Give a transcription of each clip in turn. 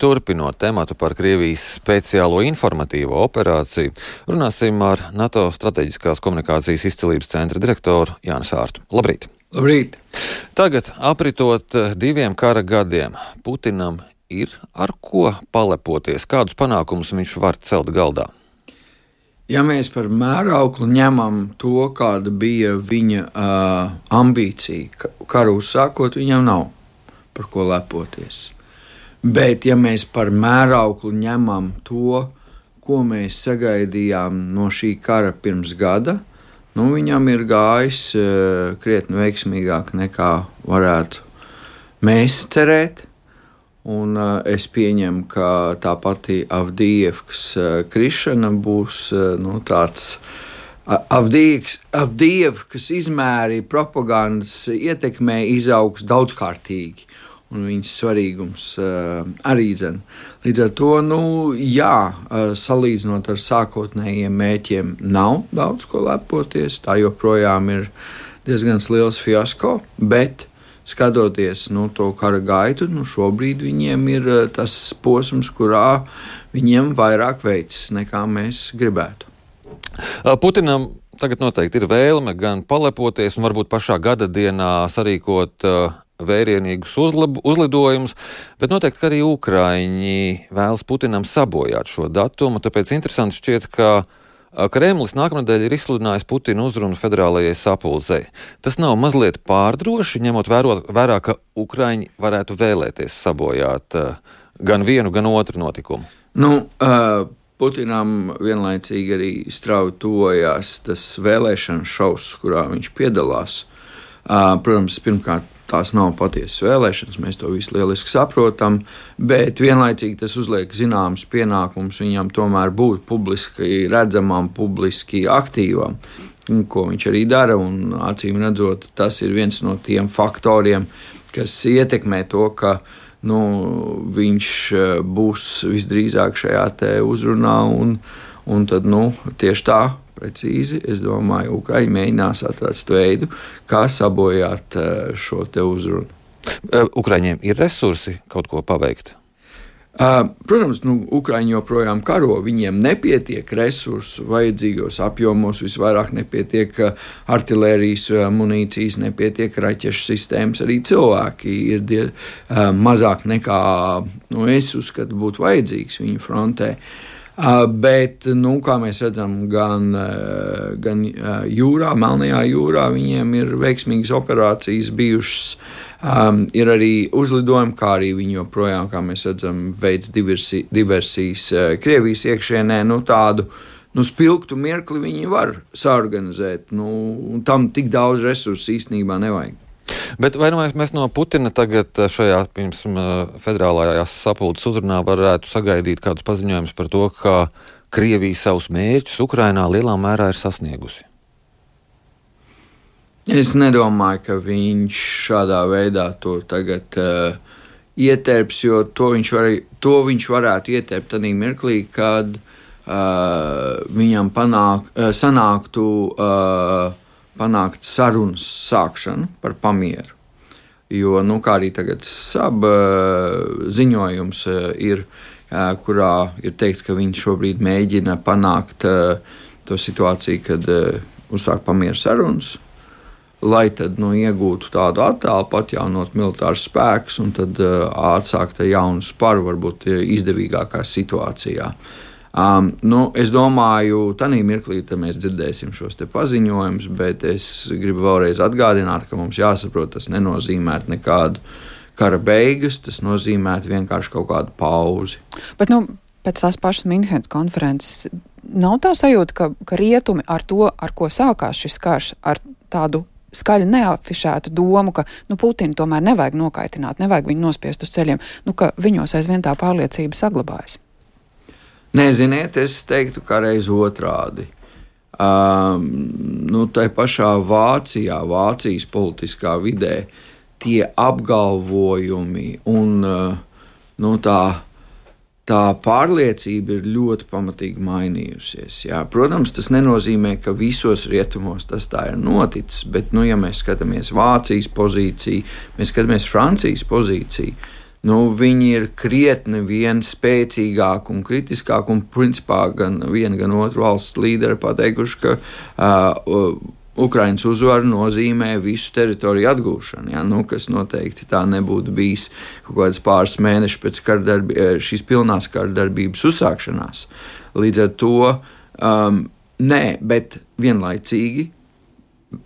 turpinot tematu par Krievijas speciālo informatīvo operāciju, runāsim ar NATO strateģiskās komunikācijas izcilības centra direktoru Jānis Ārtu. Labrīt! Labrīt! Tagad, apritot diviem kara gadiem, Putinam ir ar ko palepoties, kādus panākumus viņš var celt galdā. Ja mēs par mērauklu ņemam to, kāda bija viņa uh, ambīcija, karu uzsākot, viņam nav par ko lepoties. Bet, ja mēs par mērauklu ņemam to, ko mēs sagaidījām no šī kara pirms gada, nu, viņam ir gājis uh, krietni veiksmīgāk nekā varētu mēs cerēt. Un, uh, es pieņemu, ka tā pati Avdijevkas uh, krišana būs uh, nu, tāds Avdijevkas izmēri propagandas ietekmē izaugs daudzkārtīgi. Un viņas svarīgums uh, arī dzen. Līdz ar to, nu, jā, uh, salīdzinot ar sākotnējiem mērķiem, nav daudz ko lepoties. Tā joprojām ir diezgan liels fiasko, bet skatoties nu, to kara gaitu, nu, šobrīd viņiem ir eh, tas posms, kurā viņiem vairāk veicas nekā mēs gribētu. Putinam tagad noteikti ir vēlme gan palepoties, un varbūt pašā gada dienā sarīkot uh, vērienīgus uzlab, uzlidojumus, bet noteikti arī Ukrāņi vēlas Putinam sabojāt šo datumu. Tāpēc interesanti šķiet, ka Kremlis nākamnedēļ ir izsludinājis Putina uzrunu federālajai sapulcei. Tas nav mazliet pārdroši, ņemot vērot, vērā, ka Ukraiņi varētu vēlēties sabojāt gan vienu, gan otru notikumu. Nu, uh, Putinam vienlaicīgi arī strauji tojās tas vēlēšanu šovs, kurā viņš piedalās. Uh, protams, pirmkārt, tās nav patiesas vēlēšanas, mēs to visu lieliski saprotam, bet vienlaicīgi tas uzliek zināmas pienākumus viņam tomēr būt publiski redzamam, publiski aktīvam, ko viņš arī dara. Acīm redzot, tas ir viens no tiem faktoriem, kas ietekmē to, ka nu, viņš eh, būs visdrīzāk šajā uzrunā. Un, un tad, nu, tieši tā precīzi. Es domāju, Ukraiņi mēģinās atrast veidu, kā sabojāt eh, šo te uzrunu. Eh, Ukraiņiem ir resursi kaut ko paveikt. Uh, protams, nu, Ukrāņi joprojām karo, viņiem nepietiek resursu vajadzīgos apjomos, visvairāk nepietiek artērijas munīcijas, nepietiek raķešu sistēmas. Arī cilvēki ir die, mazāk nekā nu, es uzskatu, būtu vajadzīgs viņu frontē. Uh, Bet, nu, kā mēs redzam, gan, gan jūrā, Melnajā jūrā viņiem ir veiksmīgas operācijas bijušas. Um, ir arī uzlidojumi, kā arī viņi joprojām, kā mēs redzam, veids diversi, diversijas uh, Krievijas iekšienē. Nu, tādu nu, spilgtu mirkli viņi var saorganizēt. Nu, tam tik daudz resursu īstenībā nevajag. Bet vai nu mēs no Putina tagad eh, šajā pirms federālajās sapulces uzrunā varētu sagaidīt kādus paziņojumus par to, ka Krievija savus mērķus Ukrainā lielā mērā ir sasniegusi? Es nedomāju, ka viņš šādā veidā to tagad uh, ieterps, jo to viņš, var, to viņš varētu ieterpt tādā mirklī, kad uh, viņam panāk, uh, sanāktu uh, panākt sarunas sākšanu par pamieru. Jo, nu, kā arī tagad sab eh, ziņojums eh, ir, eh, kurā ir teikts, ka viņi šobrīd mēģina panākt to situāciju, kad uzsāk pamieru sarunas, lai tad nu, iegūtu tādu attēlu, atjaunot militārus spēkus un tad atsākt jaunu sparu, varbūt izdevīgākā situācijā. Uh, Um, nu, es domāju, ka tajā mirklī mēs dzirdēsim šos paziņojumus, bet es gribu vēlreiz atgādināt, ka mums jāsaprot, tas nenozīmē nekādu kara beigas, tas nozīmē vienkārši kaut kādu pauzi. Bet, nu, pēc tās pašas Minhenes konferences nav tā sajūta, ka, ka rietumi ar to, ar ko sākās šis karš, ar tādu skaļi neafišētu domu, ka nu, Putinu tomēr nevajag nokaitināt, nevajag viņu nospiest uz ceļiem, nu, ka viņos aizvien tā pārliecība saglabājas. Neziniet, es teiktu, ka reiz otrādi. Um, nu, tā pašā Vācijā, Vācijas politiskā vidē, tie apgalvojumi un uh, nu, tā, tā pārliecība ir ļoti pamatīgi mainījusies. Jā. Protams, tas nenozīmē, ka visos rietumos tas tā ir noticis, bet, nu, ja mēs skatāmies Vācijas pozīciju, mēs skatāmies Francijas pozīciju, nu, viņi ir krietni vien spēcīgāki un kritiskāki. Un principā gan viena, gan otra valsts līderi pateikuši, ka uh, Ukraiņas uzvara nozīmē visu teritoriju atgūšanu, ja? nu, kas noteikti tā nebūtu bijis kaut kāds pāris mēnešus pēc darbi, šīs pilnās kara darbības uzsākšanās. Līdz ar to um, nē, bet vienlaicīgi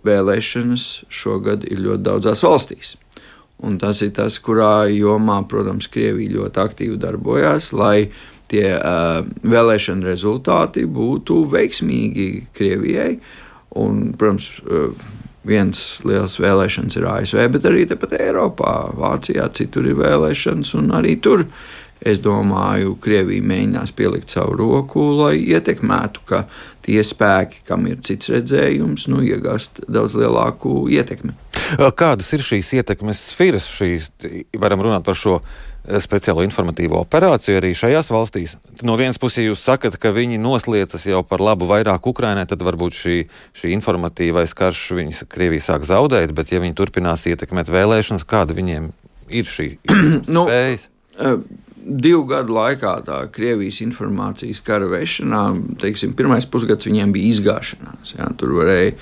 vēlēšanas šogad ir ļoti daudzās valstīs. Un tas ir tas, kurā jomā, protams, Krievija ļoti aktīvi darbojās, lai tie uh, vēlēšana rezultāti būtu veiksmīgi Krievijai. Un, protams, uh, viens liels vēlēšanas ir ASV, bet arī tepat Eiropā, Vācijā, citur ir vēlēšanas, arī tur Es domāju, Krievija mēģinās pielikt savu roku, lai ietekmētu, ka tie spēki, kam ir cits redzējums, nu, iegūst daudz lielāku ietekmi. Kādas ir šīs ietekmes sfēras? Šīs, varam runāt par šo speciālo informatīvo operāciju arī šajās valstīs. No vienas puses, jūs sakat, ka viņi nosliecas jau par labu vairāk Ukrainai, tad varbūt šī, šī informatīvais karš viņas Krievija sāk zaudēt, bet ja viņi turpinās ietekmēt vēlēšanas, kāda viņiem ir šī nu, spējas? Nu, divu gadu laikā tā Krievijas informācijas kara vešanā, teiksim, pirmais pusgads viņiem bija izgāšanās. Jā, tur varēja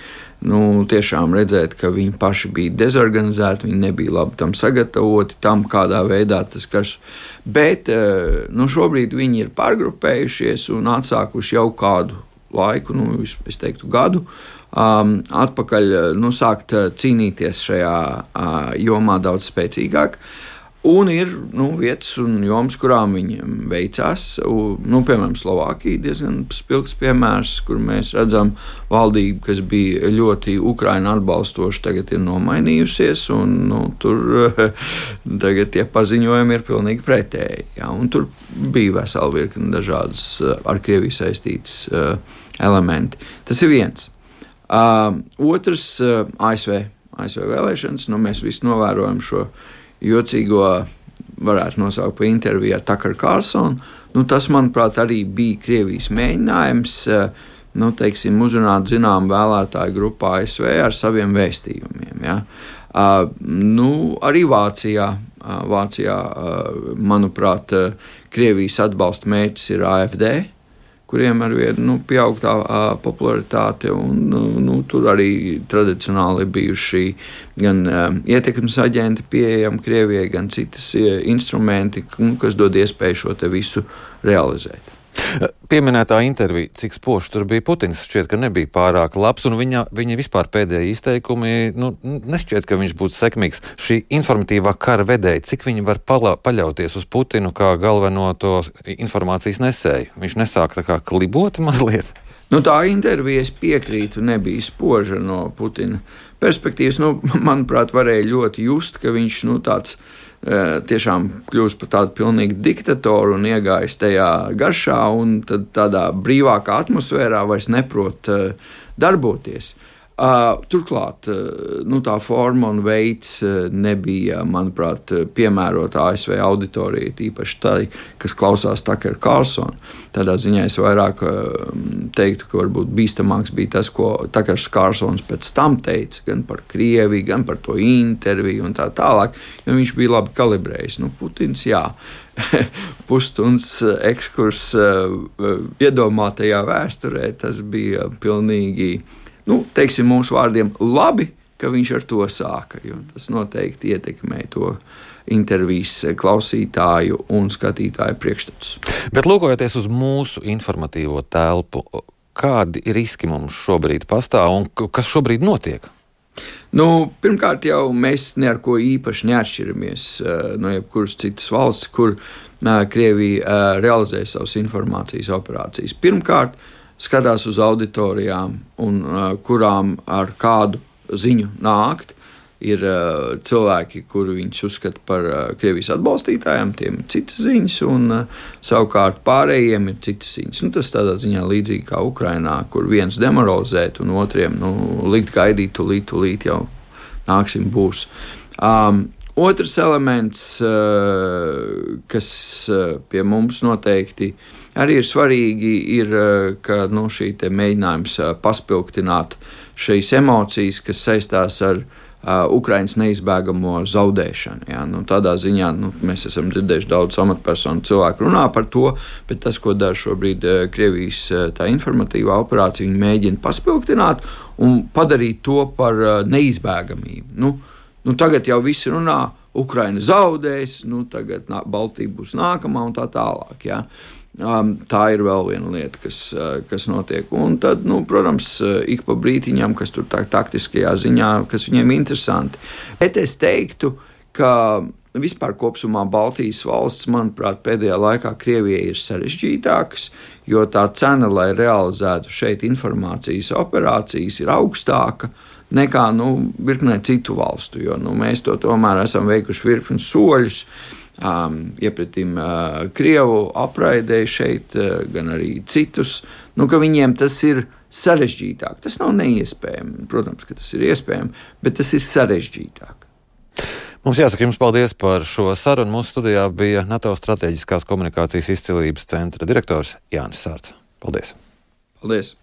nu, tiešām redzēt, ka viņi paši bija dezorganizēti, viņi nebija labi tam sagatavoti, tam kādā veidā tas karš. Bet eh, nu, šobrīd viņi ir pārgrupējušies un atsākuši jau kādu laiku, nu, es teiktu, gadu. Um, atpakaļ nu, sākt eh, cīnīties šajā uh, jomā daudz spēcīgāk. Uh, Un ir nu, vietas un jomas, kurām viņiem veicās. Nu, piemēram, Slovākija ir diezgan spilgts piemērs, kur mēs redzam, valdība, kas bija ļoti Ukraiņu atbalstoša, tagad ir nomainījusies. Un, nu, tur tagad tie paziņojumi ir pilnīgi pretēji. Ja, tur bija vesela virkne dažādas ar Krieviju saistītas uh, elementi. Tas ir viens. Uh, otrs, uh, ASV, ASV vēlēšanas. Nu, mēs visi novērojam šo jocīgo varētu nosaukt par interviju ar Takaru Kārlsonu. Nu, tas, manuprāt, arī bija Krievijas mēģinājums eh, nu, teiksim, uzrunāt zināmu vēlētāju grupu ASV ar saviem vēstījumiem. Ja. Uh, nu, arī Vācijā, uh, Vācijā uh, manuprāt, Krievijas atbalsta mērķis ir AFD kuriem ar vienu nu, pieaug tā popularitāte. Un, nu, nu, tur arī tradicionāli bijuši gan ietekmes aģenti pieejami Krievijai, gan citas instrumenti, nu, kas dod iespēju šo visu realizēt. Pieminētā intervija, cik spožs tur bija Putins, šķiet, ka nebija pārāk labs, un viņa, viņa vispār pēdējie izteikumi nu, nešķiet, ka viņš būtu sekmīgs. Šī informatīvā kara vedēja, cik viņi var pala, paļauties uz Putinu kā galveno to informācijas nesēju? Viņš nesāk tā kā klibot mazliet. Nu, tā intervija, es piekrītu, nebija spoža no Putina perspektīvas. Nu, manuprāt, varēja ļoti just, ka viņš nu, tāds Eh, tiešām kļūst par tādu pilnīgu diktatoru un iegājis tajā garšā, un tādā brīvākā atmosfērā vairs neprot eh, darboties. Uh, turklāt uh, nu, tā forma un veids uh, nebija, manuprāt, piemērota ASV auditorijai, tīpaši tai, kas klausās Takera Carlsona. Tādā ziņā es vairāk teiktu, ka varbūt bīstamāks bija tas, ko Takers Carlsons pēc tam teica, gan par Krieviju, gan par to interviju un tā tālāk, jo viņš bija labi kalibrējis. Nu, Putins, jā. Pusstundas ekskurs iedomātajā vēsturē, tas bija pilnīgi nu, teiksim, mūsu vārdiem, labi, ka viņš ar to sāka. Tas noteikti ietekmē to intervijas klausītāju un skatītāju priekšstats. Bet lūkojoties uz mūsu informatīvo telpu, kādi riski mums šobrīd pastāv un kas šobrīd notiek? Nu, pirmkārt, jau mēs neko īpaši neatšķiramies uh, no jebkuras citas valsts, kur uh, Krievija realizē savas informācijas operācijas. Pirmkārt, uh, skatās uz auditorijām, un, uh, kurām ar kādu ziņu nākt. Ir uh, cilvēki, kurus viņš uzskata par uh, Krievijas atbalstītājiem, tiem ir citas ziņas, un uh, savukārt pārējiem ir citas ziņas. Nu, tas tādā ziņā līdzīgi kā Ukrainā, kur viens demoralizēt, un otriem nu, likt gaidīt, tūlīt, tūlīt jau nāksim, būs. Um, Otrs elements, uh, kas uh, pie mums noteikti arī ir svarīgi, ir uh, nu, šī mēģinājums paspildināt šīs emocijas, kas saistās ar Ukraiņas neizbēgamo zaudēšanu. Ja? Nu, tādā ziņā nu, mēs esam dzirdējuši daudz amatpersonu cilvēku runā par to, bet tas, ko dara šobrīd Krievijas informatīvā operācija, viņi mēģina paspilgtināt un padarīt to par neizbēgamību. Nu, nu, tagad jau visi runā. Ukraina zaudēs, nu, tagad Baltija būs nākamā un tā tālāk. Ja? Um, tā ir vēl viena lieta, kas, uh, kas notiek. Un tad, nu, protams, uh, ik pa brītiņam, kas tur tā taktiskajā ziņā, kas viņiem ir interesanti. Bet es teiktu, ka vispār kopumā Baltijas valsts, manuprāt, pēdējā laikā Krievijai ir sarežģītākas, jo tā cena, lai realizētu šeit informācijas operācijas, ir augstāka nekā nu, virknē citu valstu. Jo nu, mēs to tomēr esam veikuši virkni soļus. Um, iepratim uh, Krievu apraidēju šeit, uh, gan arī citus, nu, ka viņiem tas ir sarežģītāk. Tas nav neiespējami. Protams, ka tas ir iespējams, bet tas ir sarežģītāk. Mums jāsaka jums paldies par šo sarunu. Mūsu studijā bija NATO strateģiskās komunikācijas izcilības centra direktors Jānis Sārts. Paldies! Paldies!